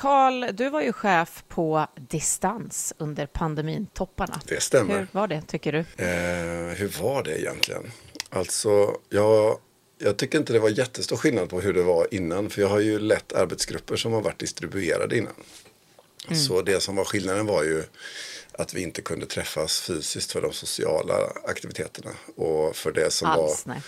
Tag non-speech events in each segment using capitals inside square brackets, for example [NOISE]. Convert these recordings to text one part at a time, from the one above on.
Karl, du var ju chef på distans under pandemintopparna. Det stämmer. Hur var det, tycker du? Eh, hur var det egentligen? Alltså, jag, jag tycker inte det var jättestor skillnad på hur det var innan. För jag har ju lett arbetsgrupper som har varit distribuerade innan. Mm. Så det som var skillnaden var ju att vi inte kunde träffas fysiskt för de sociala aktiviteterna. Och för det som Alls, var mm.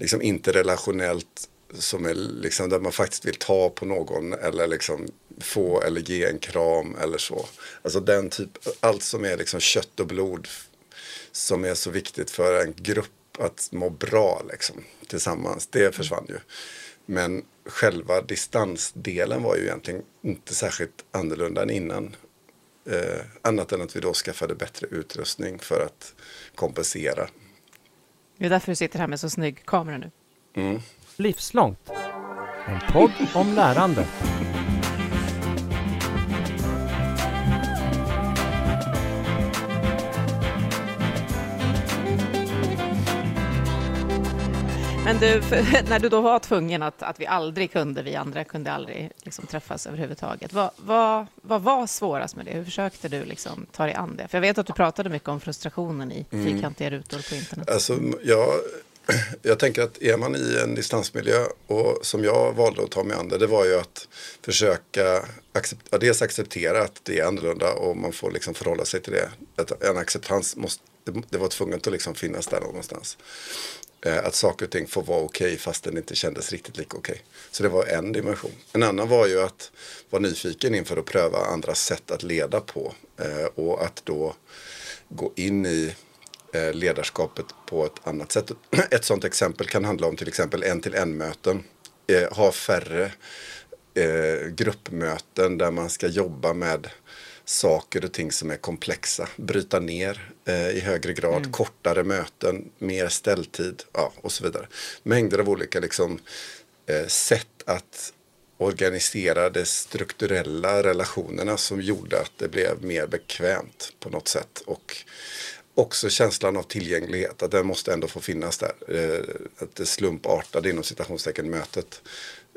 liksom inte relationellt som är liksom där man faktiskt vill ta på någon eller liksom få eller ge en kram eller så. Alltså den typ, allt som är liksom kött och blod som är så viktigt för en grupp att må bra liksom, tillsammans, det försvann ju. Men själva distansdelen var ju egentligen inte särskilt annorlunda än innan. Eh, annat än att vi då skaffade bättre utrustning för att kompensera. Det är därför du sitter här med så snygg kamera nu. Mm. Livslångt. En podd om lärande. Men du, [LAUGHS] när du då var tvungen att, att vi aldrig kunde, vi andra kunde aldrig liksom träffas överhuvudtaget. Vad, vad, vad var svårast med det? Hur försökte du liksom ta dig an det? För jag vet att du pratade mycket om frustrationen i mm. fyrkantiga rutor på internet. Alltså, jag, [CLEARS THROAT] jag tänker att är man i en distansmiljö och som jag valde att ta mig an det, det var ju att försöka accept, dels acceptera att det är annorlunda och man får liksom förhålla sig till det. en acceptans måste, det var tvunget att liksom finnas där någonstans. Eh, att saker och ting får vara okej okay, fast den inte kändes riktigt lika okej. Okay. Så det var en dimension. En annan var ju att vara nyfiken inför att pröva andra sätt att leda på. Eh, och att då gå in i eh, ledarskapet på ett annat sätt. [CLEARS THROAT] Ett sådant exempel kan handla om till exempel en-till-en-möten. Eh, ha färre eh, gruppmöten där man ska jobba med saker och ting som är komplexa. Bryta ner eh, i högre grad, mm. kortare möten, mer ställtid ja, och så vidare. Mängder av olika liksom, eh, sätt att organisera de strukturella relationerna som gjorde att det blev mer bekvämt på något sätt. Och också känslan av tillgänglighet, att den måste ändå få finnas där. Eh, att det slumpartade inom citationstecken mötet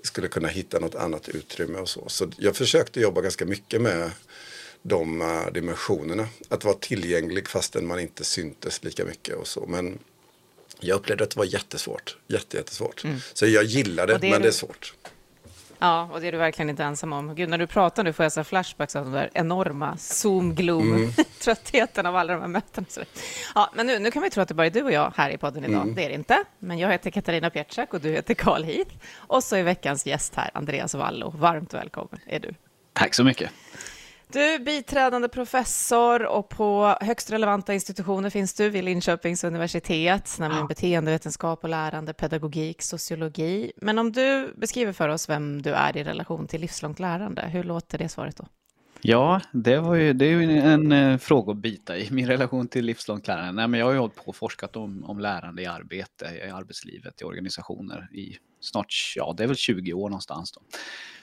skulle kunna hitta något annat utrymme och så. Så jag försökte jobba ganska mycket med de uh, dimensionerna. Att vara tillgänglig fastän man inte syntes lika mycket och så. Men jag upplevde att det var jättesvårt. Jätte, jättesvårt. Mm. Så jag gillar det, men du... det är svårt. Ja, och det är du verkligen inte ensam om. Gud, när du pratar nu får jag så flashbacks av de där enorma Zoom-gloom-tröttheten mm. [LAUGHS] av alla de här mötena. Ja, men nu, nu kan vi tro att det bara är du och jag här i podden idag. Mm. Det är det inte. Men jag heter Katarina Pietschak och du heter Carl Heath. Och så är veckans gäst här, Andreas Wallo. Varmt välkommen är du. Tack så mycket. Du, biträdande professor och på högst relevanta institutioner finns du vid Linköpings universitet, nämligen ja. beteendevetenskap och lärande, pedagogik, sociologi. Men om du beskriver för oss vem du är i relation till livslångt lärande, hur låter det svaret då? Ja, det, var ju, det är ju en, en fråga att bita i, [LAUGHS] min relation till livslångt lärande. Nej, men jag har ju hållit på och forskat om, om lärande i arbete, i arbetslivet, i organisationer i snart, ja det är väl 20 år någonstans. Då.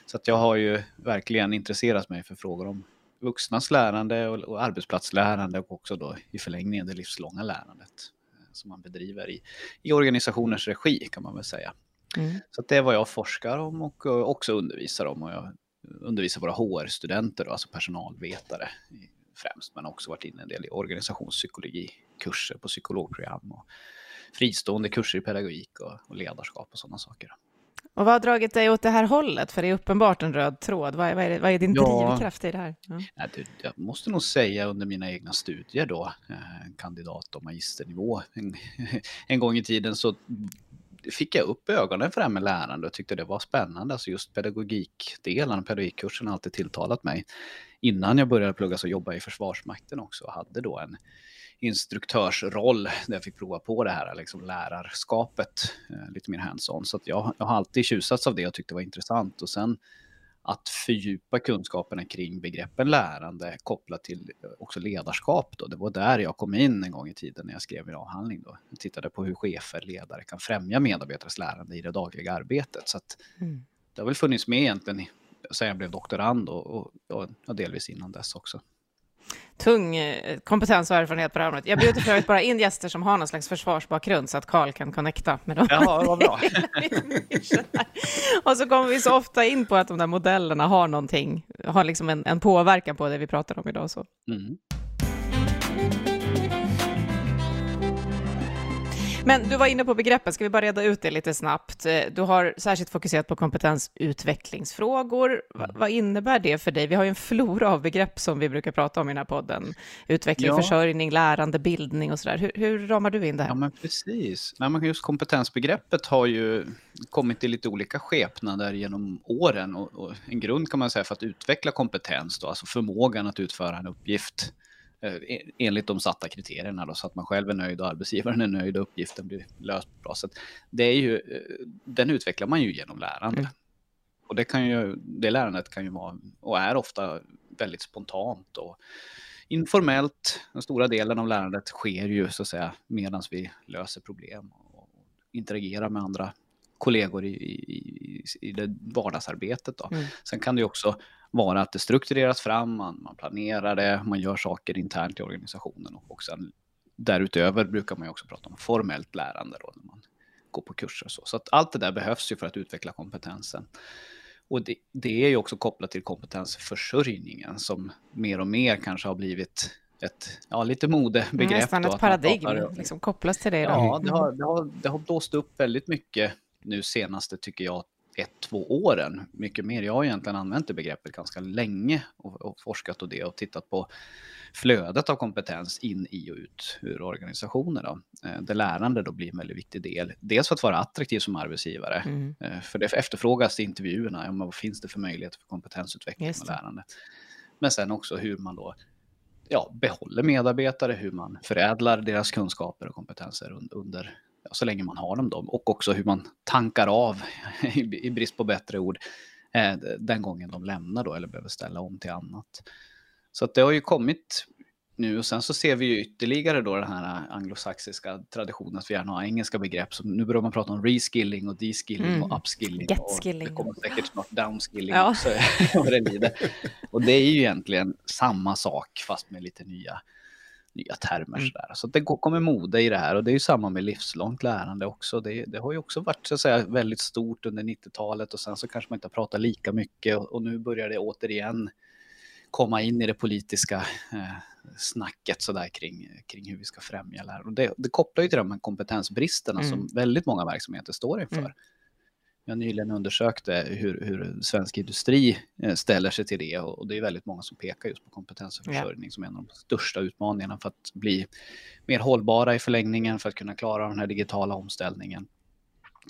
Så att jag har ju verkligen intresserat mig för frågor om vuxnas lärande och, och arbetsplatslärande och också då i förlängningen det livslånga lärandet eh, som man bedriver i, i organisationers regi kan man väl säga. Mm. Så det är vad jag forskar om och också undervisar om. Och jag undervisar våra HR-studenter, alltså personalvetare främst, men också varit inne en del i organisationspsykologi, kurser på psykologprogram och fristående kurser i pedagogik och, och ledarskap och sådana saker. Och vad har dragit dig åt det här hållet? För det är uppenbart en röd tråd. Vad är, vad är, vad är din ja, drivkraft i det här? Ja. jag måste nog säga under mina egna studier då, eh, kandidat och magisternivå, en, [LAUGHS] en gång i tiden så fick jag upp ögonen för det här med lärande och tyckte det var spännande. Alltså just pedagogikdelen, pedagogikkursen har alltid tilltalat mig. Innan jag började plugga så jobbade jag i Försvarsmakten också och hade då en instruktörsroll där jag fick prova på det här liksom lärarskapet eh, lite mer hands-on. Så jag, jag har alltid tjusats av det och tyckte det var intressant. Och sen att fördjupa kunskaperna kring begreppen lärande kopplat till eh, också ledarskap. Då. Det var där jag kom in en gång i tiden när jag skrev min avhandling. Då. Jag tittade på hur chefer, ledare kan främja medarbetares lärande i det dagliga arbetet. Så mm. Det har väl funnits med egentligen sen jag blev doktorand och, och, och delvis innan dess också. Tung eh, kompetens och erfarenhet på det här området. Jag bjuder för övrigt bara in gäster som har någon slags försvarsbakgrund så att Karl kan connecta med dem. Ja, vad bra. [LAUGHS] och så kommer vi så ofta in på att de där modellerna har någonting, har liksom en, en påverkan på det vi pratar om idag. Så. Mm. Men du var inne på begreppen, ska vi bara reda ut det lite snabbt? Eh, du har särskilt fokuserat på kompetensutvecklingsfrågor. Va, Mm. vad innebär det för dig? Vi har ju en flora av begrepp som vi brukar prata om i den här podden. Utveckling, Ja. försörjning, lärande, bildning och sådär. Hur, hur ramar du in det här? Ja, men precis. Nej, men just kompetensbegreppet har ju kommit i lite olika skepnader genom åren. Och, och en grund kan man säga för att utveckla kompetens, då, alltså förmågan att utföra en uppgift enligt de satta kriterierna, då, så att man själv är nöjd och arbetsgivaren är nöjd och uppgiften blir löst bra. Så att det är ju, eh, den utvecklar man ju genom lärande. Mm. Och det, kan ju, det lärandet kan ju vara, och är ofta väldigt spontant och informellt. Den stora delen av lärandet sker ju så att säga medan vi löser problem och interagerar med andra kollegor i, i, i, i det vardagsarbetet. Då. Mm. Sen kan det ju också vara att det struktureras fram, man, man planerar det, man gör saker internt i organisationen och, och sen därutöver brukar man ju också prata om formellt lärande då, när man går på kurser och så. Så att allt det där behövs ju för att utveckla kompetensen. Och det, det är ju också kopplat till kompetensförsörjningen som mer och mer kanske har blivit ett ja, lite modebegrepp. Nästan då, ett paradigm, pratar- liksom kopplas till det idag. Ja, det har, det, har, det har blåst upp väldigt mycket nu senaste, tycker jag, ett, två åren. Mycket mer. Jag har egentligen använt det begreppet ganska länge och, och forskat och det och tittat på flödet av kompetens in i och ut ur organisationer. Då. Eh, Där lärande då blir en väldigt viktig del. Dels för att vara attraktiv som arbetsgivare. Mm. Eh, För det efterfrågas i intervjuerna. Ja, vad finns det för möjligheter för kompetensutveckling och lärande? Men sen också hur man då ja, behåller medarbetare, hur man förädlar deras kunskaper och kompetenser un- under, ja, så länge man har dem. Då. Och också hur man tankar av, [LAUGHS] i i brist på bättre ord, eh, den gången de lämnar då eller behöver ställa om till annat. Så att det har ju kommit nu och sen så ser vi ju ytterligare då den här anglosaxiska traditionen att vi gärna har engelska begrepp. Så nu börjar man prata om reskilling och deskilling Mm. och upskilling. Getskilling. Och det kommer säkert snart downskilling Ja. också. [LAUGHS] det. Och det är ju egentligen samma sak fast med lite nya, nya termer. Mm. Sådär. Så det kommer mode i det här och det är ju samma med livslångt lärande också. Det, det har ju också varit så att säga, väldigt stort under 90-talet och sen så kanske man inte har pratat lika mycket och, och nu börjar det återigen komma in i det politiska eh, snacket så där kring, kring hur vi ska främja lärande. Och det, det kopplar ju till de här kompetensbristerna Mm. som väldigt många verksamheter står inför. Mm. Jag nyligen undersökte hur, hur svensk industri eh, ställer sig till det och och det är väldigt många som pekar just på kompetensförsörjning som en av de största utmaningarna för att bli mer hållbara i förlängningen, för att kunna klara den här digitala omställningen.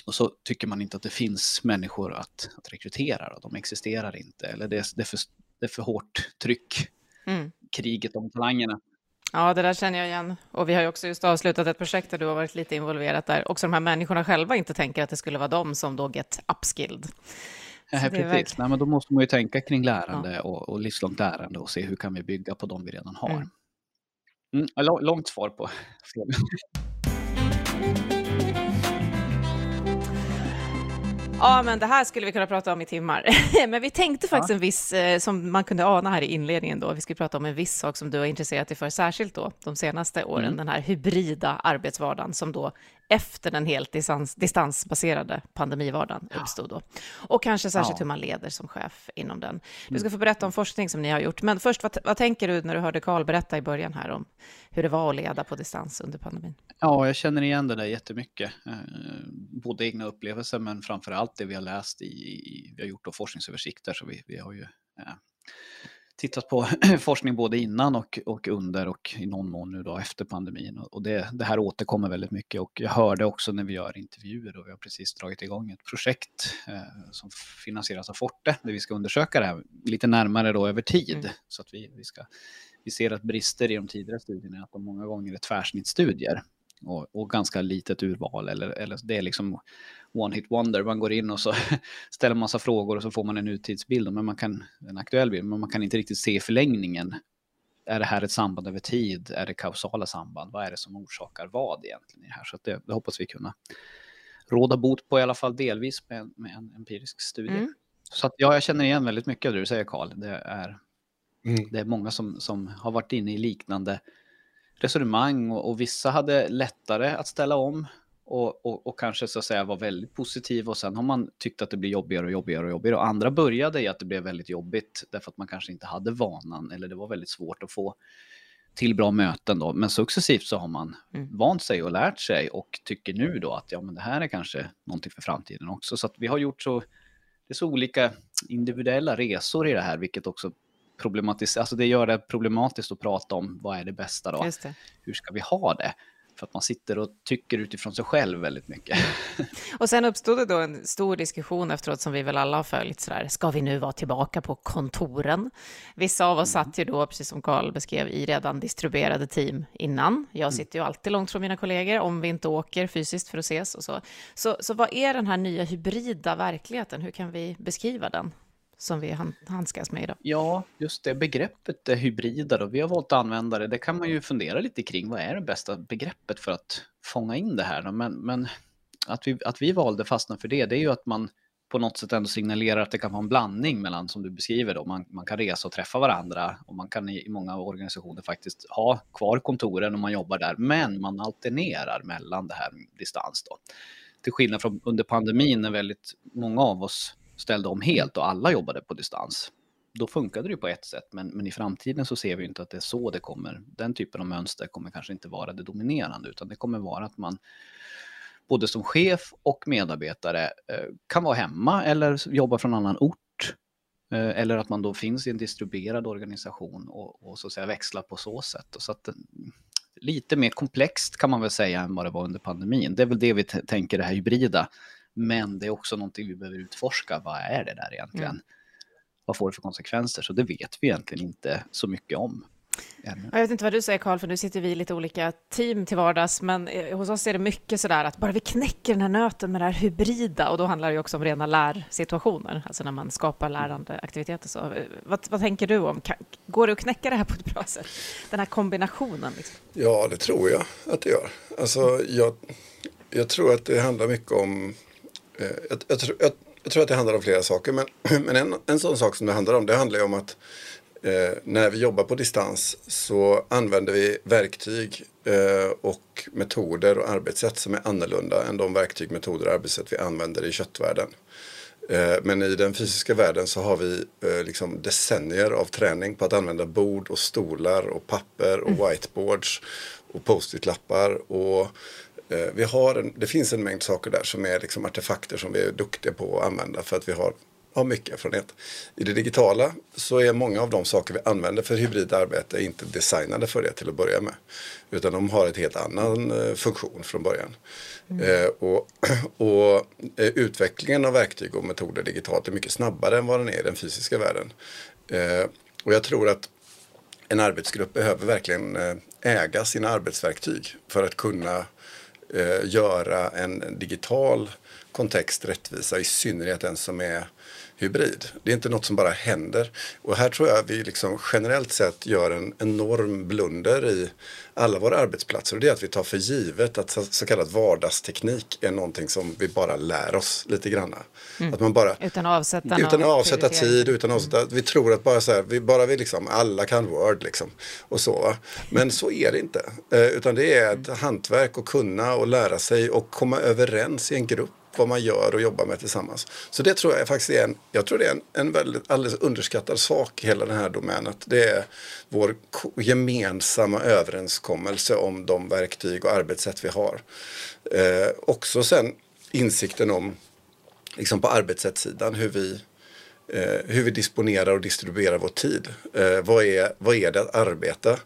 Och så tycker man inte att det finns människor att, att rekrytera, då. de existerar inte, eller det är, det är, för, det är för hårt tryck, Mm. kriget om talangerna. Ja, det där känner jag igen. Och vi har ju också just avslutat ett projekt där du har varit lite involverat där. Också de här människorna själva inte tänker att det skulle vara de som då get upskilled. Så Ja, precis. verkligen- Nej, men då måste man ju tänka kring lärande och, och livslångt lärande och se hur kan vi bygga på de vi redan har. Mm. Mm. ja, lång- långt svar på [LAUGHS] frågan. Ja, men det här skulle vi kunna prata om i timmar. [LAUGHS] men vi tänkte faktiskt en viss, eh, som man kunde ana här i inledningen då, vi skulle prata om en viss sak som du har intresserat dig för särskilt då, de senaste åren, Mm. den här hybrida arbetsvardagen som då efter den helt distans, distansbaserade pandemivardagen uppstod då. Och kanske särskilt Ja. hur man leder som chef inom den. Du ska få berätta om forskning som ni har gjort, men först, vad, vad tänker du när du hörde Karl berätta i början här om hur det var att leda på distans under pandemin? Ja, jag känner igen det där jättemycket. Eh, både egna upplevelser men framför allt det vi har läst i, i vi har gjort då forskningsöversikter så vi, vi har ju eh, tittat på [CLEARS THROAT] forskning både innan och, och under och i någon mån nu då efter pandemin. Och det, det här återkommer väldigt mycket och jag hörde också när vi gör intervjuer och vi har precis dragit igång ett projekt eh, som finansieras av Forte där vi ska undersöka det här lite närmare då över tid. Mm. Så att vi, vi, ska, vi ser att brister i de tidigare studierna är att de många gånger är tvärsnittsstudier och, och ganska litet urval. Eller, eller det är liksom one hit wonder. Man går in och så [LAUGHS] ställer massa frågor och så får man en nutidsbild, men man kan, en aktuell bild, men man kan inte riktigt se förlängningen. Är det här ett samband över tid? Är det kausala samband? Vad är det som orsakar vad egentligen i det här? Så att det, det hoppas vi kunna råda bot på i alla fall delvis med, en- med en empirisk studie. Mm. Så att, ja, jag känner igen väldigt mycket av det du säger Karl. Det är Mm. Det är många som, som har varit inne i liknande resonemang och, och vissa hade lättare att ställa om och, och, och, kanske så att säga var väldigt positiv och sen har man tyckt att det blir jobbigare och jobbigare och jobbigare och andra började i att det blev väldigt jobbigt därför att man kanske inte hade vanan eller det var väldigt svårt att få till bra möten då. Men successivt så har man mm. vant sig och lärt sig och tycker nu då att ja, men det här är kanske någonting för framtiden också. Så att vi har gjort så, det är så olika individuella resor i det här, vilket också problematiserar, alltså det gör det problematiskt att prata om vad är det bästa då? Det. Hur ska vi ha det? För att man sitter och tycker utifrån sig själv väldigt mycket. [LAUGHS] Och sen uppstod det då en stor diskussion efteråt som vi väl alla har följt sådär, ska vi nu vara tillbaka på kontoren? Vissa av oss mm. satt ju då, precis som Karl beskrev, i redan distribuerade team innan. Jag mm. sitter ju alltid långt från mina kollegor om vi inte åker fysiskt för att ses och så. Så, så vad är den här nya hybrida verkligheten? Hur kan vi beskriva den? Som vi handskas med idag. Ja, just det begreppet det hybrida då, vi har valt att använda det. Det kan man ju fundera lite kring. Vad är det bästa begreppet för att fånga in det här? Då? Men, men att, vi, att vi valde fastna för det, det är ju att man på något sätt ändå signalerar att det kan vara en blandning mellan, som du beskriver då, man, man kan resa och träffa varandra och man kan i, i många organisationer faktiskt ha kvar kontoren och man jobbar där, men man alternerar mellan det här distans då. Till skillnad från under pandemin när väldigt många av oss ställde om helt och alla jobbade på distans. Då funkade det ju på ett sätt, men, men i framtiden så ser vi inte att det är så det kommer. Den typen av mönster kommer kanske inte vara det dominerande, utan det kommer vara att man både som chef och medarbetare eh, kan vara hemma eller jobba från annan ort. Eh, eller att man då finns i en distribuerad organisation och, och så att säga växlar på så sätt. Och så att, eh, lite mer komplext kan man väl säga än vad det var under pandemin. Det är väl det vi tänker det här hybrida. Men det är också någonting vi behöver utforska. Vad är det där egentligen? Mm. Vad får det för konsekvenser? Så det vet vi egentligen inte så mycket om. Ännu. Jag vet inte vad du säger Karl, för nu sitter vi i lite olika team till vardags, men eh, hos oss är det mycket sådär att bara vi knäcker den här nöten med det här hybrida, och då handlar det ju också om rena lärsituationer, alltså när man skapar lärande aktiviteter. Så, eh, vad, vad tänker du om, går det att knäcka det här på ett bra sätt? Den här kombinationen? Liksom? Ja, det tror jag att det gör. Alltså, jag, jag tror att det handlar mycket om jag, jag, jag, jag, tror att det handlar om flera saker. Men, [CLEARS THROAT] men en, en sån sak som det handlar om, det handlar ju om att eh, när vi jobbar på distans så använder vi verktyg eh, och metoder och arbetssätt som är annorlunda än de verktyg, metoder och arbetssätt vi använder i köttvärlden. Eh, men i den fysiska världen så har vi eh, liksom decennier av träning på att använda bord och stolar och papper och mm. whiteboards och post-it-lappar och Eh, vi har en, det finns en mängd saker där som är liksom artefakter som vi är duktiga på att använda för att vi har, har mycket erfarenhet. I det digitala så är många av de saker vi använder för hybrid arbete inte designade för det till att börja med. Utan de har ett helt annan eh, funktion från början. Mm. Eh, och, [CLEARS THROAT] och eh, utvecklingen av verktyg och metoder digitalt är mycket snabbare än vad den är i den fysiska världen. Eh, och jag tror att en arbetsgrupp behöver verkligen eh, äga sina arbetsverktyg för att kunna eh, göra en digital kontext rättvisa, i synnerhet den som är hybrid. Det är inte något som bara händer. Och här tror jag vi liksom generellt sett gör en enorm blunder i alla våra arbetsplatser. Och det är att vi tar för givet att så, kallad vardagsteknik är någonting som vi bara lär oss lite grann. Mm. Att man bara, utan att avsätta, utan att avsätta tid, utan att avsätta, vi tror att bara så här, vi, bara vi liksom, alla kan Word liksom. Och så. Men så är det inte. Eh, utan det är ett hantverk att kunna och lära sig och komma överens i en grupp vad man gör och jobbar med tillsammans. Så det tror jag faktiskt är en, jag tror det är en, en väldigt alldeles underskattad sak i hela det här domänet. Det är vår gemensamma överenskommelse om de verktyg och arbetssätt vi har. Eh, också sen insikten om, liksom på arbetssättssidan, hur vi eh, hur vi disponerar och distribuerar vår tid. Eh, vad, är, vad är det att arbeta?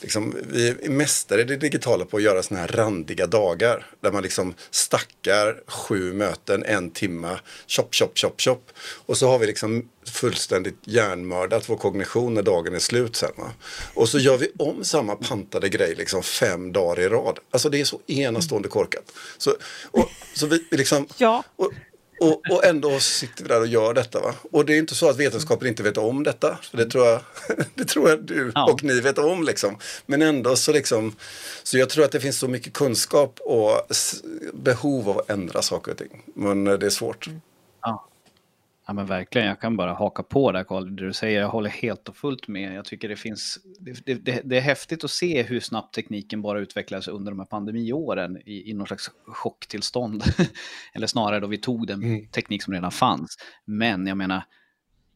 Liksom, vi är mästare i det digitala på att göra sådana här randiga dagar. Där man liksom stackar sju möten, en timma, chop, chop, chop, chop. Och så har vi liksom fullständigt hjärnmördat vår kognition när dagen är slut sen. Va? Och så gör vi om samma pantade grej liksom fem dagar i rad. Alltså det är så enastående korkat. Så, och, så vi liksom, ja. och, och, och, ändå sitter vi där och gör detta. Va? Och det är inte så att vetenskapen inte vet om detta. För det tror jag, [LAUGHS] det tror jag du ja. och ni vet om. Liksom. Men ändå så liksom. Så jag tror att det finns så mycket kunskap och behov av att ändra saker och ting. Men eh, det är svårt. Ja. Ja men verkligen, jag kan bara haka på där Carl, det du säger. Jag håller helt och fullt med. Jag tycker det finns, det, det, det är häftigt att se hur snabbt tekniken bara utvecklas under de här pandemiåren i, i någon slags chocktillstånd. [LAUGHS] Eller snarare då vi tog den mm. teknik som redan fanns. Men jag menar,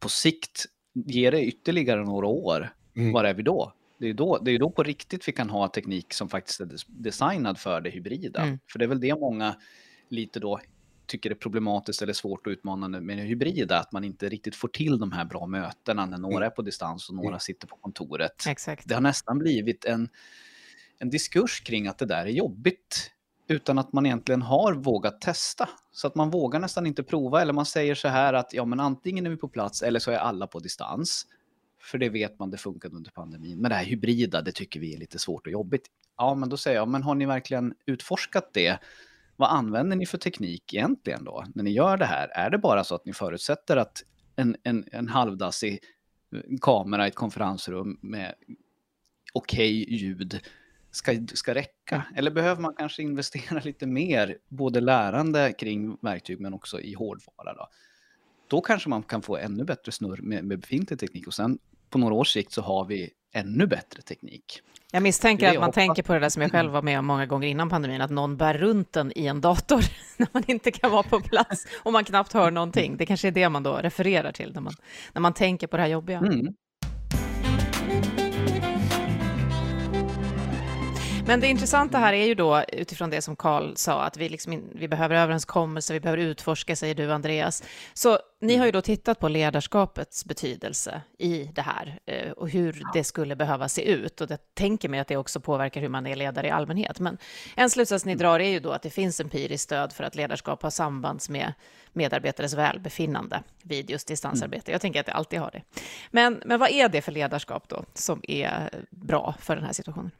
på sikt ger det ytterligare några år. Mm. Var är vi då? Det är, då, det är då på riktigt vi kan ha teknik som faktiskt är designad för det hybrida. Mm. För det är väl det många lite då tycker är problematiskt eller svårt och utmanande med det hybrida, att man inte riktigt får till de här bra mötena när några mm. är på distans och några mm. sitter på kontoret. Exakt. Det har nästan blivit en, en diskurs kring att det där är jobbigt utan att man egentligen har vågat testa. Så att man vågar nästan inte prova eller man säger så här att ja men antingen är vi på plats eller så är alla på distans. För det vet man, det funkade under pandemin. Men det här hybrida, det tycker vi är lite svårt och jobbigt. Ja, men då säger jag, men har ni verkligen utforskat det? Vad använder ni för teknik egentligen då? När ni gör det här, är det bara så att ni förutsätter att en, en, en halvdassig eh, kamera i ett konferensrum med okej okay ljud ska, ska räcka? Eller behöver man kanske investera [LAUGHS] lite mer, både lärande kring verktyg men också i hårdvara? Då? då kanske man kan få ännu bättre snurr med, med befintlig teknik och sen på några års sikt så har vi ännu bättre teknik. Jag misstänker att man hoppas. tänker på det där som jag själv var med om många gånger innan pandemin, att någon bär runt den i en dator [LAUGHS] när man inte kan vara på plats och man knappt hör någonting. Det kanske är det man då refererar till när man, när man tänker på det här jobbiga. Mm. Men det intressanta här är ju då utifrån det som Karl sa, att vi, liksom, vi behöver överenskommelser, vi behöver utforska, säger du Andreas. Så ni har ju då tittat på ledarskapets betydelse i det här eh, och hur det skulle behöva se ut. Och det tänker mig att det också påverkar hur man är ledare i allmänhet. Men en slutsats ni drar är ju då att det finns empiriskt stöd för att ledarskap har samband med medarbetares välbefinnande vid just distansarbete. Mm. Jag tänker att det alltid har det. Men, men vad är det för ledarskap då som är bra för den här situationen?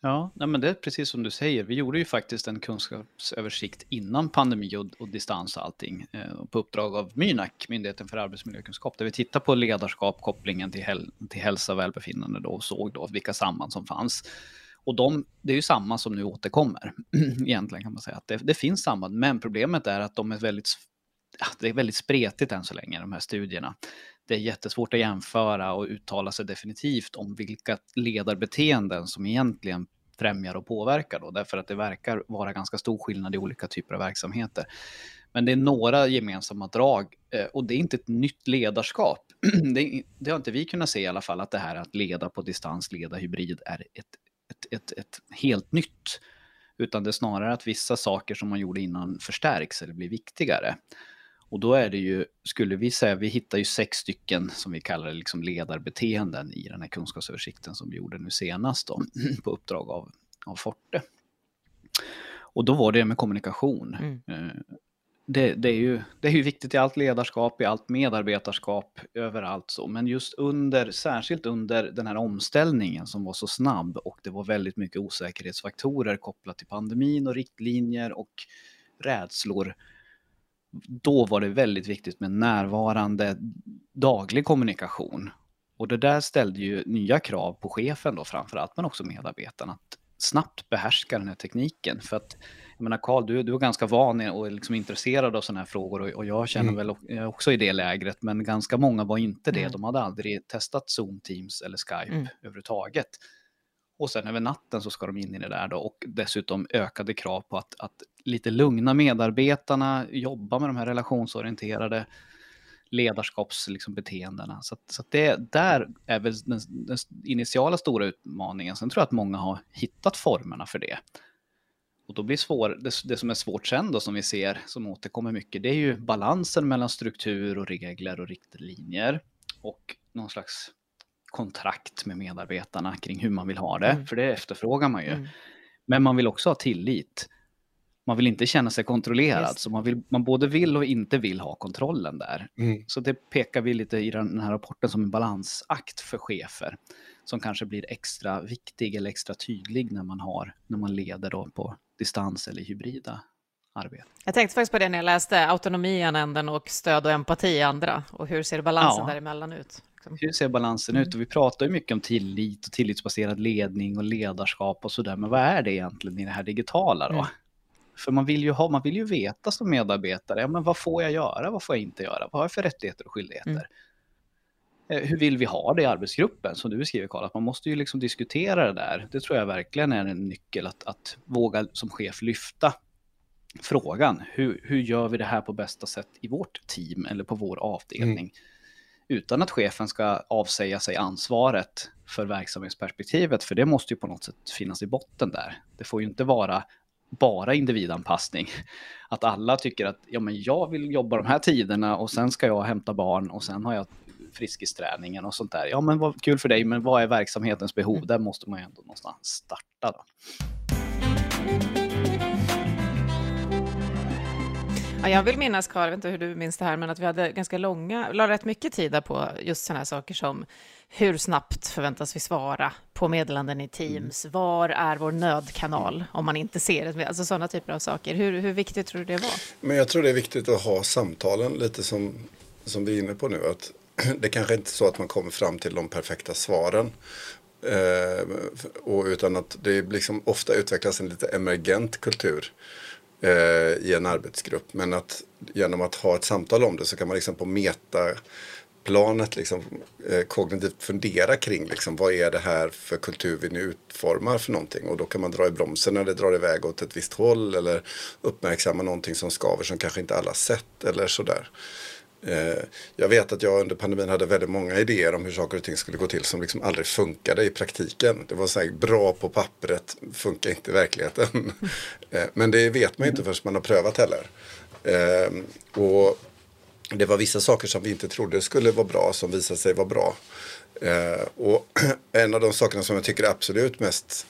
Ja, nej men det är precis som du säger. Vi gjorde ju faktiskt en kunskapsöversikt innan pandemi och, och distans och allting eh, på uppdrag av Mynak, Myndigheten för arbetsmiljökunskap, där vi tittar på ledarskap, kopplingen till, häl till hälsa och välbefinnande då, och såg då vilka samband som fanns. Och de, det är ju samma som nu återkommer, [CLEARS THROAT] egentligen kan man säga. att det, det, finns samband, men problemet är att de är väldigt, det är väldigt spretigt än så länge, de här studierna det är jättesvårt att jämföra och uttala sig definitivt om vilka ledarbeteenden som egentligen främjar och påverkar då, därför att det verkar vara ganska stor skillnad i olika typer av verksamheter. Men det är några gemensamma drag eh, och det är inte ett nytt ledarskap. [CLEARS THROAT] Det, det, har inte vi kunnat se i alla fall, att det här att leda på distans, leda hybrid är ett, ett, ett, ett helt nytt. Utan det är snarare att vissa saker som man gjorde innan förstärks eller blir viktigare. Och då är det ju, skulle vi säga, vi hittar ju sex stycken som vi kallar liksom ledarbeteenden i den här kunskapsöversikten som vi gjorde nu senast då, [CLEARS THROAT] på uppdrag av, av Forte. Och då var det med kommunikation. Mm. Eh, det, det, är ju, det är ju viktigt i allt ledarskap, i allt medarbetarskap, överallt så. Men just under, särskilt under den här omställningen som var så snabb och det var väldigt mycket osäkerhetsfaktorer kopplat till pandemin och riktlinjer och rädslor då var det väldigt viktigt med närvarande daglig kommunikation. Och det där ställde ju nya krav på chefen då framförallt, men också medarbetarna att snabbt behärska den här tekniken. För att, jag menar Karl, du, du är ganska van och är liksom intresserad av sådana här frågor och, och jag känner mm. väl också i det lägret, men ganska många var inte det. Mm. De hade aldrig testat Zoom, Teams eller Skype mm. överhuvudtaget. Och sen över natten så ska de in i det där då och dessutom ökade krav på att, att lite lugna medarbetarna, jobba med de här relationsorienterade ledarskapsbeteendena. Liksom, så, att, så att det där är väl den, den, initiala stora utmaningen. Sen tror jag att många har hittat formerna för det. Och då blir svår, det, det som är svårt sen då som vi ser, som återkommer mycket, det är ju balansen mellan struktur och regler och riktlinjer och någon slags kontrakt med medarbetarna kring hur man vill ha det, mm. för det efterfrågar man ju. Mm. Men man vill också ha tillit. Man vill inte känna sig kontrollerad, Just. så man, vill, man både vill och inte vill ha kontrollen där. Mm. Så det pekar vi lite i den här rapporten som en balansakt för chefer, som kanske blir extra viktig eller extra tydlig när man, har, när man leder då på distans eller hybrida arbete. Jag tänkte faktiskt på det när jag läste autonomi i ena änden och stöd och empati i andra. Och hur ser balansen ja. däremellan ut? Liksom. Hur ser balansen mm. ut? Och vi pratar ju mycket om tillit och tillitsbaserad ledning och ledarskap och sådär. Men vad är det egentligen i det här digitala då? Mm. För man vill ju, ha, man vill ju veta som medarbetare, ja, men vad får jag göra, vad får jag inte göra, vad har jag för rättigheter och skyldigheter? Mm. Eh, hur vill vi ha det i arbetsgruppen, som du beskriver Karl? Att man måste ju liksom diskutera det där. Det tror jag verkligen är en nyckel, att, att våga som chef lyfta frågan. Hur, hur gör vi det här på bästa sätt i vårt team eller på vår avdelning? Mm. Utan att chefen ska avsäga sig ansvaret för verksamhetsperspektivet, för det måste ju på något sätt finnas i botten där. Det får ju inte vara bara individanpassning. Att alla tycker att ja, men jag vill jobba de här tiderna och sen ska jag hämta barn och sen har jag friskisträningen och sånt där. Ja, men vad kul för dig, men vad är verksamhetens behov? Mm. Där måste man ju ändå någonstans starta. Då. Ja, jag vill minnas, Karl, jag vet inte hur du minns det här, men att vi hade ganska långa, la rätt mycket tid på just sådana här saker som hur snabbt förväntas vi svara på meddelanden i Teams? Mm. Var är vår nödkanal om man inte ser det? Alltså sådana typer av saker. Hur, hur viktigt tror du det var? Men jag tror det är viktigt att ha samtalen lite som, som vi är inne på nu. Att [CLEARS THROAT] det kanske inte är så att man kommer fram till de perfekta svaren. Eh, och utan att det liksom ofta utvecklas en lite emergent kultur eh, i en arbetsgrupp. Men att genom att ha ett samtal om det så kan man liksom på metaplanet liksom, eh, kognitivt fundera kring liksom, vad är det här för kultur vi nu utformar för någonting. Och då kan man dra i bromsen när det drar iväg åt ett visst håll eller uppmärksamma någonting som skaver som kanske inte alla sett eller sådär. Eh, jag vet att jag under pandemin hade väldigt många idéer om hur saker och ting skulle gå till som liksom aldrig funkade i praktiken. Det var så här, bra på pappret, funkar inte i verkligheten. [LAUGHS] Eh, men det vet man ju inte förrän man har prövat heller. Eh, och det var vissa saker som vi inte trodde skulle vara bra som visade sig vara bra. Och [CLEARS THROAT] en av de sakerna som jag tycker är absolut mest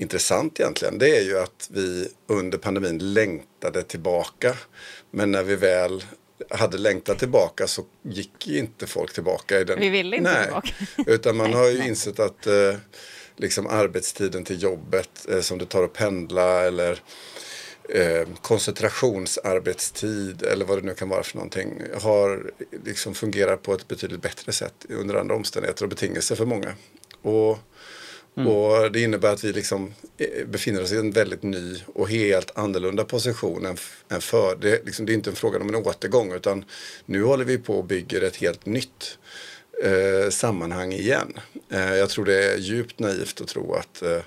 intressant egentligen, det är ju att vi under pandemin längtade tillbaka. Men när vi väl hade längtat tillbaka så gick inte folk tillbaka. I den. Vi ville inte Nej. tillbaka. [LAUGHS] Utan man har ju insett att eh, liksom arbetstiden till jobbet eh, som det tar att pendla eller eh, koncentrationsarbetstid eller vad det nu kan vara för någonting har liksom fungerat på ett betydligt bättre sätt under andra omständigheter och betingelser för många. Och Mm. Och det innebär att vi liksom eh, befinner oss i en väldigt ny och helt annorlunda position än, än för. Det, liksom, det är inte en fråga om en återgång utan nu håller vi på och bygger ett helt nytt eh, sammanhang igen. Eh, jag tror det är djupt naivt att tro att eh,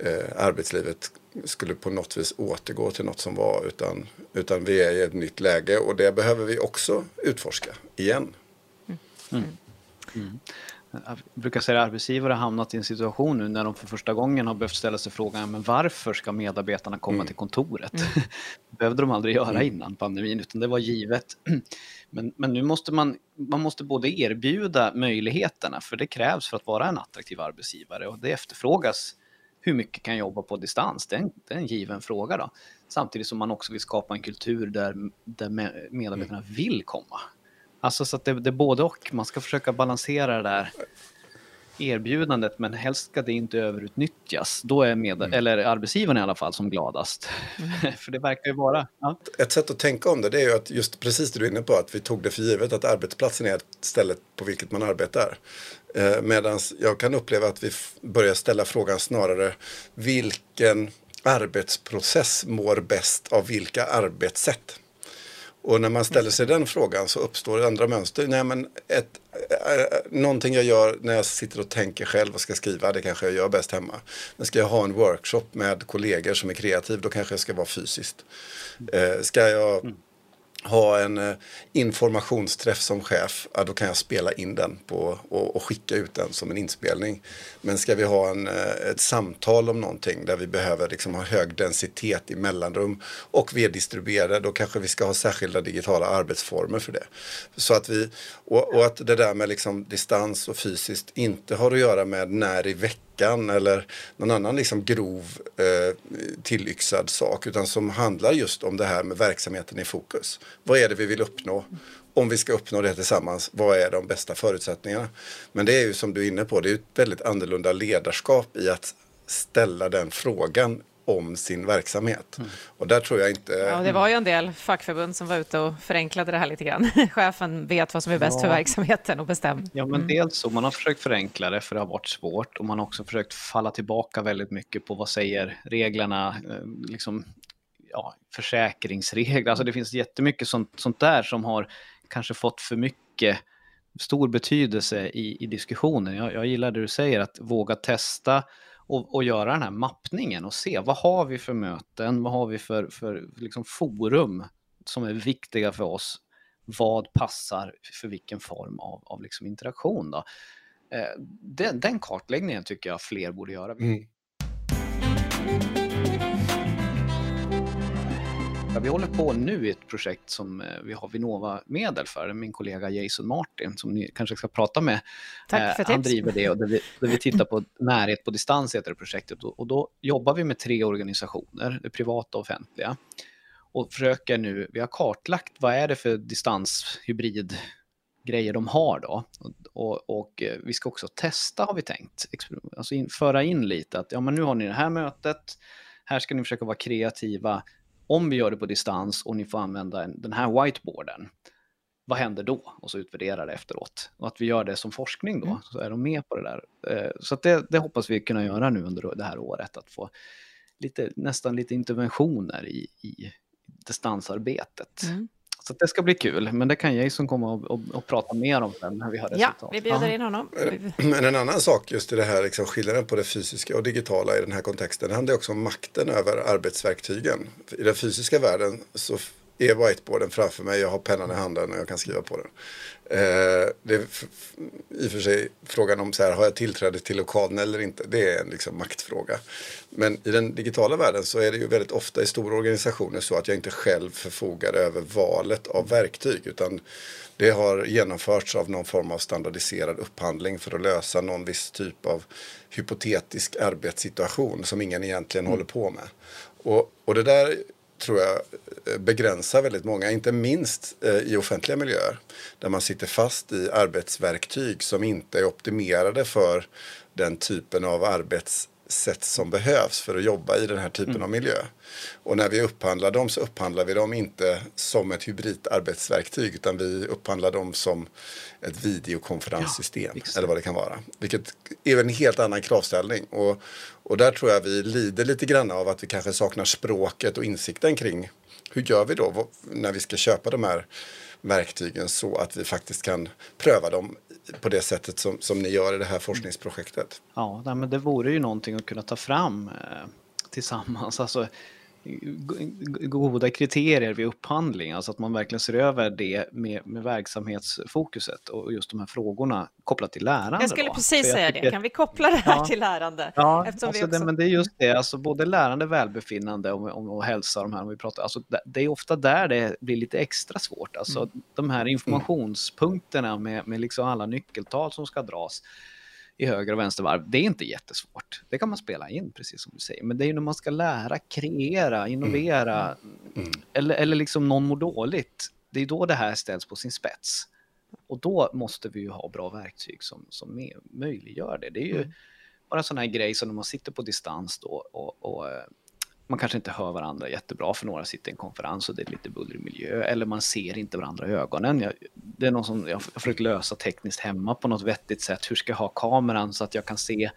eh, arbetslivet skulle på något vis återgå till något som var utan, utan vi är i ett nytt läge och det behöver vi också utforska igen. Mm. Mm. Jag brukar säga att arbetsgivare har hamnat i en situation nu när de för första gången har behövt ställa sig frågan men varför ska medarbetarna komma mm. till kontoret? Mm. [LAUGHS] det behövde de aldrig göra mm. innan pandemin utan det var givet. [CLEARS THROAT] men, men nu måste man, man måste både erbjuda möjligheterna för det krävs för att vara en attraktiv arbetsgivare och det efterfrågas hur mycket kan jag jobba på distans? Det är en, det är en given fråga då. Samtidigt som man också vill skapa en kultur där, där medarbetarna mm. vill komma. Alltså så att det, det är både och. Man ska försöka balansera det där erbjudandet men helst ska det inte överutnyttjas. Då är med, mm. eller arbetsgivaren i alla fall som gladast. Mm. [LAUGHS] för det verkar ju vara... Ja. Ett sätt att tänka om det, det är ju att just precis det du är inne på att vi tog det för givet att arbetsplatsen är stället på vilket man arbetar. Eh, Medan jag kan uppleva att vi börjar ställa frågan snarare vilken arbetsprocess mår bäst av vilka arbetssätt? Och när man ställer sig den frågan så uppstår andra mönster. Nej, men ett, äh, någonting jag gör när jag sitter och tänker själv och ska skriva, det kanske jag gör bäst hemma. Men ska jag ha en workshop med kollegor som är kreativ, då kanske jag ska vara fysiskt. Eh, ska jag mm ha en eh, informationsträff som chef, ja, då kan jag spela in den på, och, och, skicka ut den som en inspelning. Men ska vi ha en, eh, ett samtal om någonting där vi behöver liksom ha hög densitet i mellanrum och vi är distribuerade, då kanske vi ska ha särskilda digitala arbetsformer för det. Så att vi, och, och att det där med liksom distans och fysiskt inte har att göra med när i veckan veckan eller någon annan liksom grov eh, tillyxad sak utan som handlar just om det här med verksamheten i fokus. Vad är det vi vill uppnå? Om vi ska uppnå det tillsammans, vad är de bästa förutsättningarna? Men det är ju som du är inne på, det är ett väldigt annorlunda ledarskap i att ställa den frågan om sin verksamhet. Mm. Och där tror jag inte... Ja, det var ju en del fackförbund som var ute och förenklade det här lite grann. [LAUGHS] Chefen vet vad som är bäst ja. för verksamheten och bestämmer. Ja, men mm. dels så. Man har försökt förenkla det för det har varit svårt och man har också försökt falla tillbaka väldigt mycket på vad säger reglerna, eh, liksom ja, försäkringsregler. Alltså det finns jättemycket sånt, sånt där som har kanske fått för mycket stor betydelse i, i diskussionen. Jag, jag gillar det du säger, att våga testa och, och, göra den här mappningen och se vad har vi för möten, vad har vi för, för liksom forum som är viktiga för oss. Vad passar för vilken form av, av liksom interaktion? Då? Eh, den, den, kartläggningen tycker jag fler borde göra. Mm. Vi håller på nu i ett projekt som eh, vi har Vinnova-medel för, min kollega Jason Martin, som ni kanske ska prata med. Tack för eh, Han driver det och där vi, där vi tittar på [LAUGHS] närhet på distans heter det projektet. Och då jobbar vi med tre organisationer, det privata och offentliga. Och försöker nu, vi har kartlagt vad är det för distanshybrid grejer de har då. Och, och, och, eh, vi ska också testa har vi tänkt, alltså in, föra in lite att ja men nu har ni det här mötet, här ska ni försöka vara kreativa, om vi gör det på distans och ni får använda den här whiteboarden, vad händer då? Och så utvärdera det efteråt. Och att vi gör det som forskning då, mm. så är de med på det där. Eh, så det, det, hoppas vi kunna göra nu under det här året, att få lite, nästan lite interventioner i, i distansarbetet. Mm. Så det ska bli kul, men det kan Jason komma och, och, och prata mer om sen när vi har resultat. Ja, vi bjuder in honom. Men en annan sak just i det här, liksom, skillnaden på det fysiska och digitala i den här kontexten, det handlar också om makten över arbetsverktygen. I den fysiska världen så är whiteboarden framför mig, jag har pennan i handen och jag kan skriva på den. Eh, det är i och för sig frågan om så här, har jag tillträde till lokalen eller inte. Det är en liksom maktfråga. Men i den digitala världen så är det ju väldigt ofta i stora organisationer så att jag inte själv förfogar över valet av verktyg. Utan det har genomförts av någon form av standardiserad upphandling för att lösa någon viss typ av hypotetisk arbetssituation som ingen egentligen mm. håller på med. Och, och det där tror jag eh, begränsar väldigt många, inte minst eh, i offentliga miljöer. Där man sitter fast i arbetsverktyg som inte är optimerade för den typen av arbets arbetssätt som behövs för att jobba i den här typen mm. av miljö. Och när vi upphandlar dem så upphandlar vi dem inte som ett hybridarbetsverktyg utan vi upphandlar dem som ett videokonferenssystem ja, eller vad det kan vara. Vilket är en helt annan kravställning. Och, och där tror jag vi lider lite grann av att vi kanske saknar språket och insikten kring hur gör vi då när vi ska köpa de här verktygen så att vi faktiskt kan pröva dem på det sättet som, som ni gör i det här forskningsprojektet. Ja, men det vore ju någonting att kunna ta fram eh, tillsammans. Alltså, goda kriterier vid upphandling, alltså att man verkligen ser över det med, med verksamhetsfokuset och just de här frågorna kopplat till lärande. Jag skulle då. precis säga tycker, det, kan vi koppla det här ja, till lärande? Ja, alltså också... det, men det är just det, alltså både lärande, välbefinnande och, och, och hälsa, de här, om vi pratar, alltså det är ofta där det blir lite extra svårt, alltså mm. de här informationspunkterna med, med liksom alla nyckeltal som ska dras i höger och vänstervarv, det är inte jättesvårt. Det kan man spela in, precis som du säger. Men det är ju när man ska lära, kreera, innovera, mm. Mm. Eller, eller liksom någon mår dåligt. Det är då det här ställs på sin spets. Och då måste vi ju ha bra verktyg som, som möjliggör det. Det är ju mm. bara sån här grej som när man sitter på distans då och, och eh, man kanske inte hör varandra jättebra för några sitter i en konferens och det är lite bullrig miljö eller man ser inte varandra i ögonen. Jag, det är någon som jag har försökt lösa tekniskt hemma på något vettigt sätt. Hur ska jag ha kameran så att jag kan se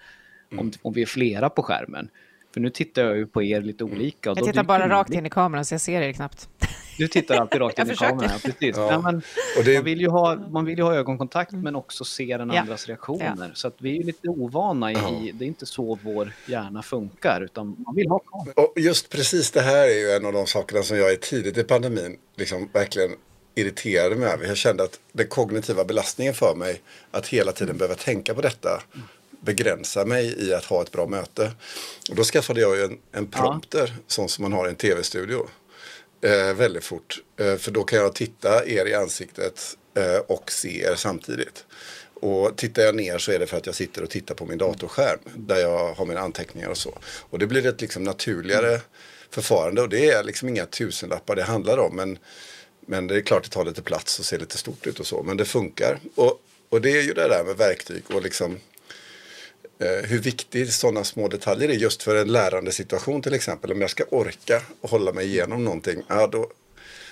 om, mm. om vi är flera på skärmen? För nu tittar jag ju på er lite olika. Och jag tittar bara rakt in i kameran så jag ser er knappt. [LAUGHS] Du tittar alltid rakt in i kameran, precis. Ja. Ja, men, det... man, vill ju ha, man vill ju ha ögonkontakt men också se den ja. andras reaktioner. Ja. Så att vi är lite ovana i, det är inte så vår hjärna funkar, utan man vill ha kameran. Och just precis det här är ju en av de sakerna som jag i tidigt i pandemin liksom verkligen irriterade mig över. Jag kände att den kognitiva belastningen för mig att hela tiden behöva tänka på detta begränsa mig i att ha ett bra möte. Och då skaffade jag ju en, en prompter, ja. sån som man har i en tv-studio. Eh, väldigt fort. Eh, för då kan jag titta er i ansiktet eh, och se er samtidigt. Och tittar jag ner så är det för att jag sitter och tittar på min datorskärm där jag har mina anteckningar och så. Och det blir ett liksom naturligare mm. förfarande och det är liksom inga tusenlappar det handlar om. Men, men det är klart det tar lite plats och ser lite stort ut och så. Men det funkar. Och, och det är ju det där med verktyg och liksom hur viktigt sådana små detaljer är just för en lärande situation till exempel. Om jag ska orka och hålla mig igenom någonting, ja, då,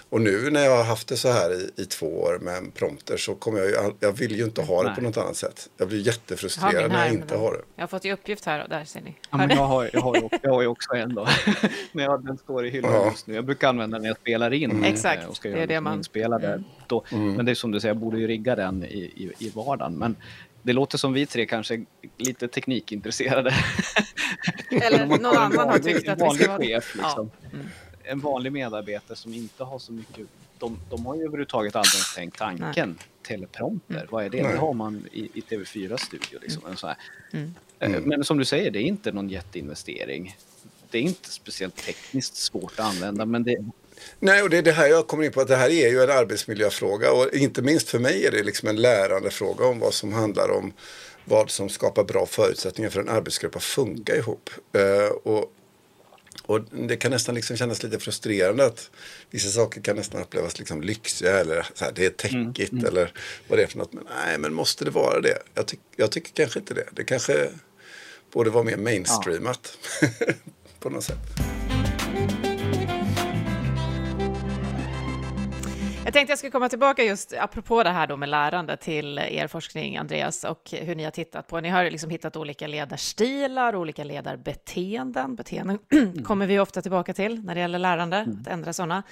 Och nu när jag har haft det så här i, i två år med en prompter så kommer jag ju, jag vill ju inte ha det Nej. på något annat sätt. Jag blir jättefrustrerad när jag inte har det. Jag har fått i uppgift här, och där ser ni. Ja, men jag, har, jag, har ju, också- jag har ju också en då. [LAUGHS] men jag, den står i hyllan Ja. just nu. Jag brukar använda den när jag spelar in. eh, Exakt, Och ska det är det liksom man- inspelade. Mm. Då. Men det är som du säger, jag borde ju rigga den i, i, i vardagen. Men det låter som vi tre kanske är lite teknikintresserade. Eller [LAUGHS] någon annan har vanlig- tyckt att vi ska vanlig vara chef, liksom. Ja. Mm. En vanlig medarbetare som inte har så mycket... De, de har ju överhuvudtaget aldrig tänkt tanken. Teleprompter, Mm. vad är det? Nej. Det har man i, i TV4 studio. Liksom, eller så här. Mm. Eh, Mm. Men som du säger, det är inte någon jätteinvestering. Det är inte speciellt tekniskt svårt att använda, men det, Nej, och det är det här jag kommer in på, att det här är ju en arbetsmiljöfråga och inte minst för mig är det liksom en lärandefråga om vad som handlar om vad som skapar bra förutsättningar för en arbetsgrupp att funka ihop. Eh, och, och det kan nästan liksom kännas lite frustrerande att vissa saker kan nästan upplevas liksom lyxiga eller så här, det är täckigt eller vad det är för något. Men nej, men måste det vara det? Jag, tyck, jag tycker kanske inte det. Det kanske borde vara mer mainstreamat [LAUGHS] på något sätt. Jag tänkte jag skulle komma tillbaka just apropå det här då med lärande till er forskning, Andreas, och hur ni har tittat på. Ni har liksom hittat olika ledarstilar, olika ledarbeteenden. Beteenden [CLEARS THROAT] kommer vi ofta tillbaka till när det gäller lärande, att ändra sådana.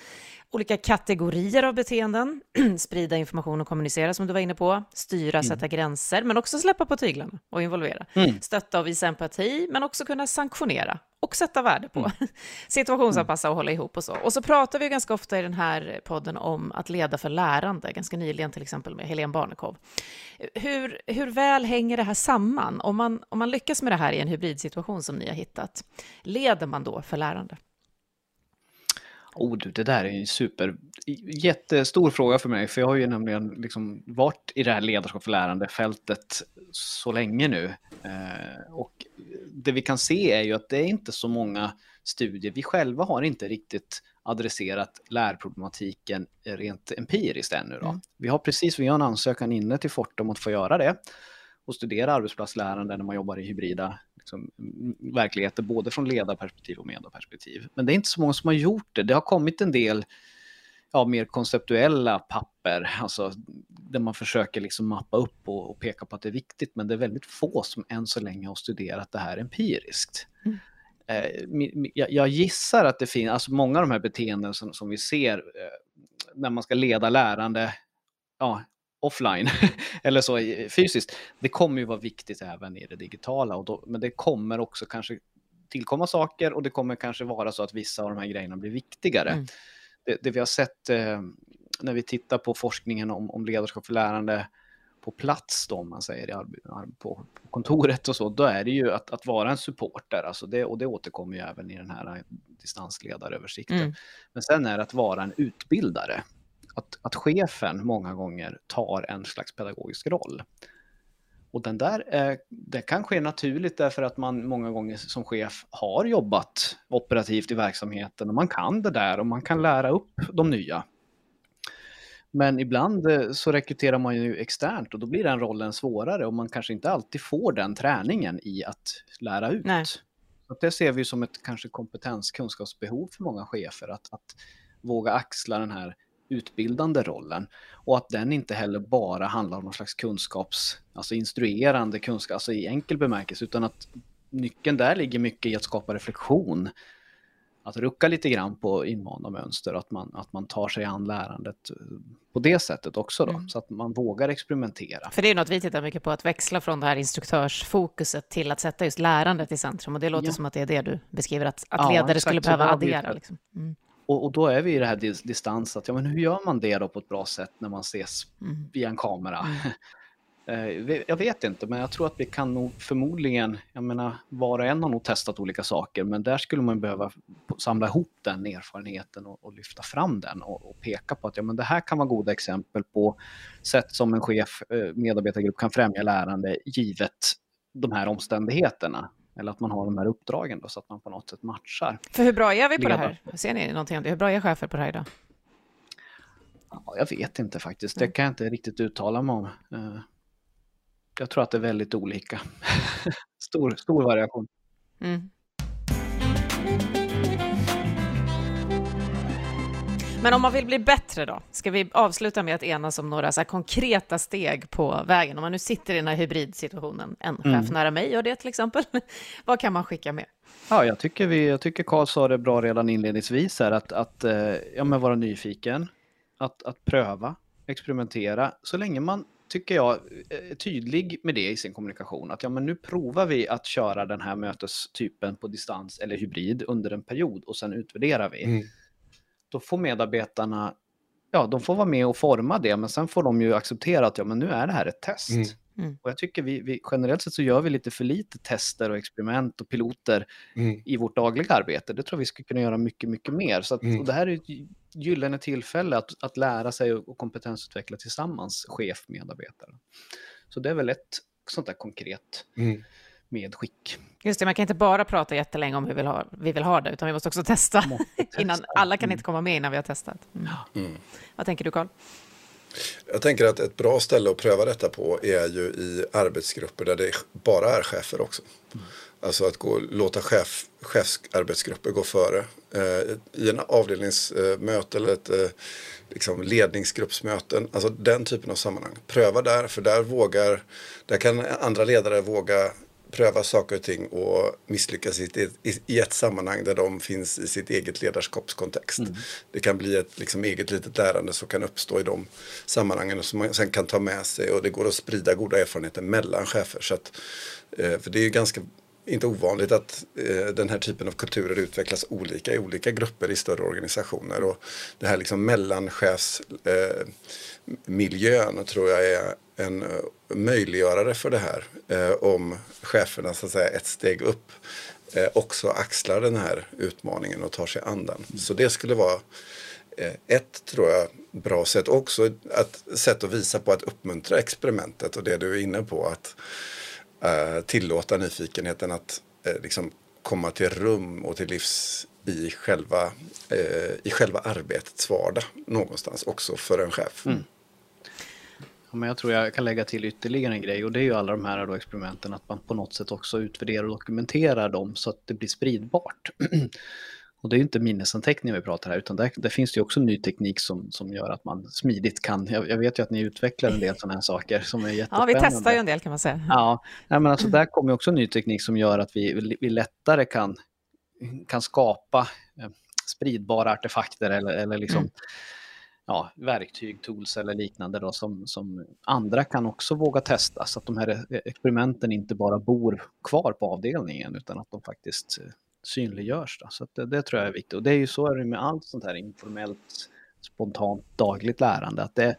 Olika kategorier av beteenden, [CLEARS THROAT] sprida information och kommunicera som du var inne på, styra, sätta gränser, men också släppa på tyglarna och involvera. Stötta och visa empati, men också kunna sanktionera och sätta värde på. [LAUGHS] Situationsanpassa och hålla ihop och så. Och så pratar vi ganska ofta i den här podden om att leda för lärande, ganska nyligen till exempel med Helene Barnekow. Hur, hur väl hänger det här samman? Om man, om man lyckas med det här i en hybridsituation som ni har hittat, leder man då för lärande? Oh du, det där är en super, jättestor fråga för mig, för jag har ju nämligen liksom varit i det här ledarskap för lärande-fältet så länge nu. Eh, och det vi kan se är ju att det är inte så många studier, vi själva har inte riktigt adresserat lärproblematiken rent empiriskt ännu. Då. Mm. Vi har precis, vi har en ansökan inne till Forte om att få göra det och studera arbetsplatslärande när man jobbar i hybrida liksom, mm, verkligheter, både från ledarperspektiv och medarperspektiv. Men det är inte så många som har gjort det. Det har kommit en del ja, mer konceptuella papper, alltså, där man försöker liksom mappa upp och, och peka på att det är viktigt, men det är väldigt få som än så länge har studerat det här empiriskt. Mm. Eh, jag gissar att det finns, alltså många av de här beteenden som, som vi ser eh, när man ska leda lärande, ja, offline [LAUGHS] eller så fysiskt, det kommer ju vara viktigt även i det digitala. Och då, men det kommer också kanske tillkomma saker och det kommer kanske vara så att vissa av de här grejerna blir viktigare. Mm. Det, det vi har sett eh, när vi tittar på forskningen om, om ledarskap för lärande på plats då, om man säger, ar- på, på kontoret och så, då är det ju att, att vara en supporter, alltså det, och det återkommer ju även i den här distansledaröversikten. Mm. Men sen är det att vara en utbildare. Att, att chefen många gånger tar en slags pedagogisk roll. Och den där, eh, det kan ske naturligt därför att man många gånger som chef har jobbat operativt i verksamheten och man kan det där och man kan lära upp de nya. Men ibland eh, så rekryterar man ju externt och då blir den rollen svårare och man kanske inte alltid får den träningen i att lära ut. Nej. Så det ser vi som ett kanske kompetens kunskapsbehov för många chefer att, att våga axla den här utbildande rollen och att den inte heller bara handlar om någon slags kunskaps, alltså instruerande kunskap, alltså i enkel bemärkelse, utan att nyckeln där ligger mycket i att skapa reflektion. Att rucka lite grann på invanda mönster, att man, att man tar sig an lärandet eh, på det sättet också då, Mm. så att man vågar experimentera. För det är något vi tittar mycket på, att växla från det här instruktörsfokuset till att sätta just lärandet i centrum. Och det låter Ja. som att det är det du beskriver, att, att Ja, ledare exakt. skulle behöva addera. Liksom. Mm. Och, och då är vi i det här dis- distans, att ja, men hur gör man det då på ett bra sätt när man ses Mm. via en kamera? Mm. [LAUGHS] Eh, Jag vet inte, men jag tror att vi kan nog förmodligen, jag menar, var och en har nog testat olika saker, men där skulle man behöva samla ihop den erfarenheten och, och lyfta fram den och, och peka på att ja, men det här kan vara goda exempel på sätt som en chef, eh, medarbetargrupp kan främja lärande givet de här omständigheterna. Eller att man har de här uppdragen då, så att man på något sätt matchar. För hur bra är vi på det Leda. här? Ser ni någonting om det? Hur bra är chefer på det här idag? Ja, jag vet inte faktiskt, det kan jag inte riktigt uttala mig om. Eh, Jag tror att det är väldigt olika. [LAUGHS] stor, stor variation. Mm. Men om man vill bli bättre då? Ska vi avsluta med att enas om några så konkreta steg på vägen? Om man nu sitter i den här hybridsituationen, en chef mm. nära mig gör det till exempel. [LAUGHS] Vad kan man skicka med? Ja, jag tycker, vi, jag tycker Carl sa det bra redan inledningsvis här, att, att eh, ja, men vara nyfiken, att, att pröva, experimentera. Så länge man, tycker jag, är tydlig med det i sin kommunikation, att ja, men nu provar vi att köra den här mötestypen på distans eller hybrid under en period och sen utvärderar vi. Mm. Då får medarbetarna, ja, de får vara med och forma det, men sen får de ju acceptera att ja, men nu är det här ett test. Mm. Mm. Och jag tycker vi, vi, generellt sett så gör vi lite för lite tester och experiment och piloter mm. i vårt dagliga arbete. Det tror vi skulle kunna göra mycket, mycket mer. Så att, mm. det här är ett gyllene tillfälle att, att lära sig och kompetensutveckla tillsammans, chef, medarbetare. Så det är väl ett sånt där konkret mm. Medskick. Just det, man kan inte bara prata jättelänge om hur vi vill ha, vi vill ha det, utan vi måste också testa. Måste [LAUGHS] testa. innan, alla kan inte komma med innan vi har testat. Mm. Vad tänker du, Carl? Jag tänker att ett bra ställe att pröva detta på är ju i arbetsgrupper där det bara är chefer också. Mm. Alltså att gå, låta chef, chefsarbetsgrupper gå före. Eh, I en avdelningsmöte eller ett eh, liksom ledningsgruppsmöten, alltså den typen av sammanhang. Pröva där, för där vågar, där kan andra ledare våga pröva saker och ting och misslyckas i, ett sammanhang där de finns i sitt eget ledarskapskontext. Mm. Det kan bli ett liksom, eget litet lärande som kan uppstå i de sammanhangen som man sen kan ta med sig och det går att sprida goda erfarenheter mellan chefer. Så att, eh, för det är ju ganska inte ovanligt att eh, den här typen av kulturer utvecklas olika i olika grupper i större organisationer. Och det här liksom mellanchefsmiljön eh, tror jag är en eh, möjliggörare för det här. Eh, om cheferna så att säga ett steg upp eh, också axlar den här utmaningen och tar sig an den. Så det skulle vara ett, tror jag, bra sätt. Också ett sätt att visa på att uppmuntra experimentet och det du är inne på. Att eh, tillåta nyfikenheten att eh, liksom komma till rum och till livs i själva, i själva arbetets vardag någonstans också för en chef. Mm men jag tror jag kan lägga till ytterligare en grej och det är ju alla de här då experimenten att man på något sätt också utvärderar och dokumenterar dem så att det blir spridbart. [CLEARS THROAT] och det är ju inte minnesanteckningar vi pratar här utan där, där finns det ju också ny teknik som, som gör att man smidigt kan, jag, jag vet ju att ni utvecklar en del sådana här saker som är jättespännande. Ja, vi testar ju en del kan man säga. Ja, men alltså där kommer också ny teknik som gör att vi, vi lättare kan, kan skapa eh, spridbara artefakter eller, eller liksom mm ja, verktyg, tools eller liknande då, som, som andra kan också våga testa så att de här experimenten inte bara bor kvar på avdelningen utan att de faktiskt eh, synliggörs. Då. Så det, det, tror jag är viktigt och det är ju så är det med allt sånt här informellt, spontant, dagligt lärande att det,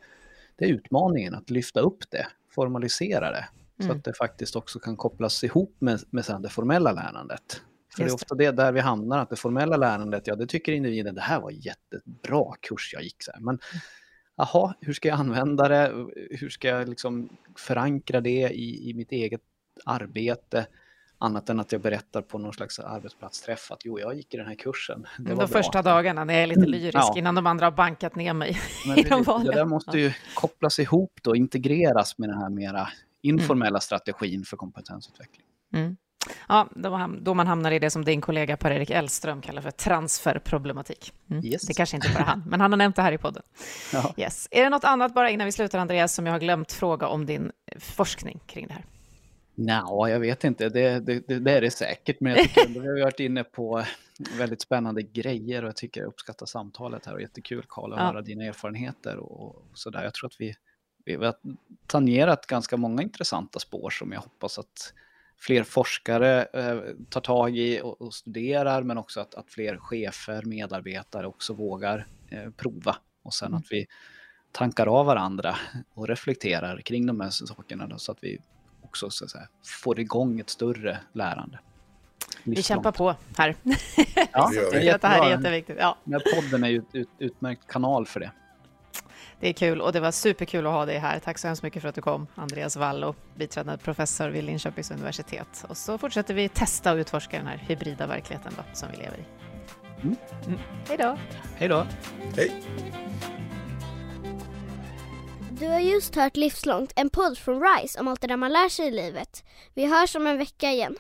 det är utmaningen att lyfta upp det, formalisera det mm. så att det faktiskt också kan kopplas ihop med, med det formella lärandet. För det är ofta det där vi hamnar, att det formella lärandet, ja det tycker individen, det här var jättebra kurs jag gick. Så här. Men jaha, hur ska jag använda det? Hur ska jag liksom förankra det i, i mitt eget arbete? Annat än att jag berättar på någon slags arbetsplatsträff att jo, jag gick i den här kursen. Det var de bra. första dagarna när jag är lite mm, lyrisk ja. innan de andra har bankat ner mig [LAUGHS] Men i de vanliga. Det där måste ju kopplas ihop då, integreras med den här mera informella mm. strategin för kompetensutveckling. Mm. Ja, då man hamnar i det som din kollega Per-Erik Elström kallar för transferproblematik. Mm. Yes. Det kanske inte bara han, men han har nämnt det här i podden. [LAUGHS] Ja. Yes. Är det något annat, bara innan vi slutar Andreas, som jag har glömt fråga om din forskning kring det här? Nej, jag vet inte. Det, det, det, är det säkert, men jag tycker [LAUGHS] vi har varit inne på väldigt spännande grejer och jag tycker jag uppskattar samtalet här och jättekul Karl att ja. höra dina erfarenheter och, och sådär. Jag tror att vi, vi har tangerat ganska många intressanta spår som jag hoppas att fler forskare eh, tar tag i och, och, studerar, men också att, att fler chefer, medarbetare också vågar eh, prova. Och sen mm. att vi tankar av varandra och reflekterar kring de här sakerna då, så att vi också så att säga, får igång ett större lärande. Vi kämpar på här. Ja, [LAUGHS] det, det här är jätteviktigt. Ja. Den här podden är ju ett ut, utmärkt kanal för det. Det är kul och det var superkul att ha dig här. Tack så hemskt mycket för att du kom, Andreas Wallo, biträdande professor vid Linköpings universitet. Och så fortsätter vi testa och utforska den här hybrida verkligheten då, som vi lever i. Mm. Mm. Hej då! Hej då! Hej! Du har just hört Livslångt, en podd från RISE om allt det där man lär sig i livet. Vi hörs om en vecka igen.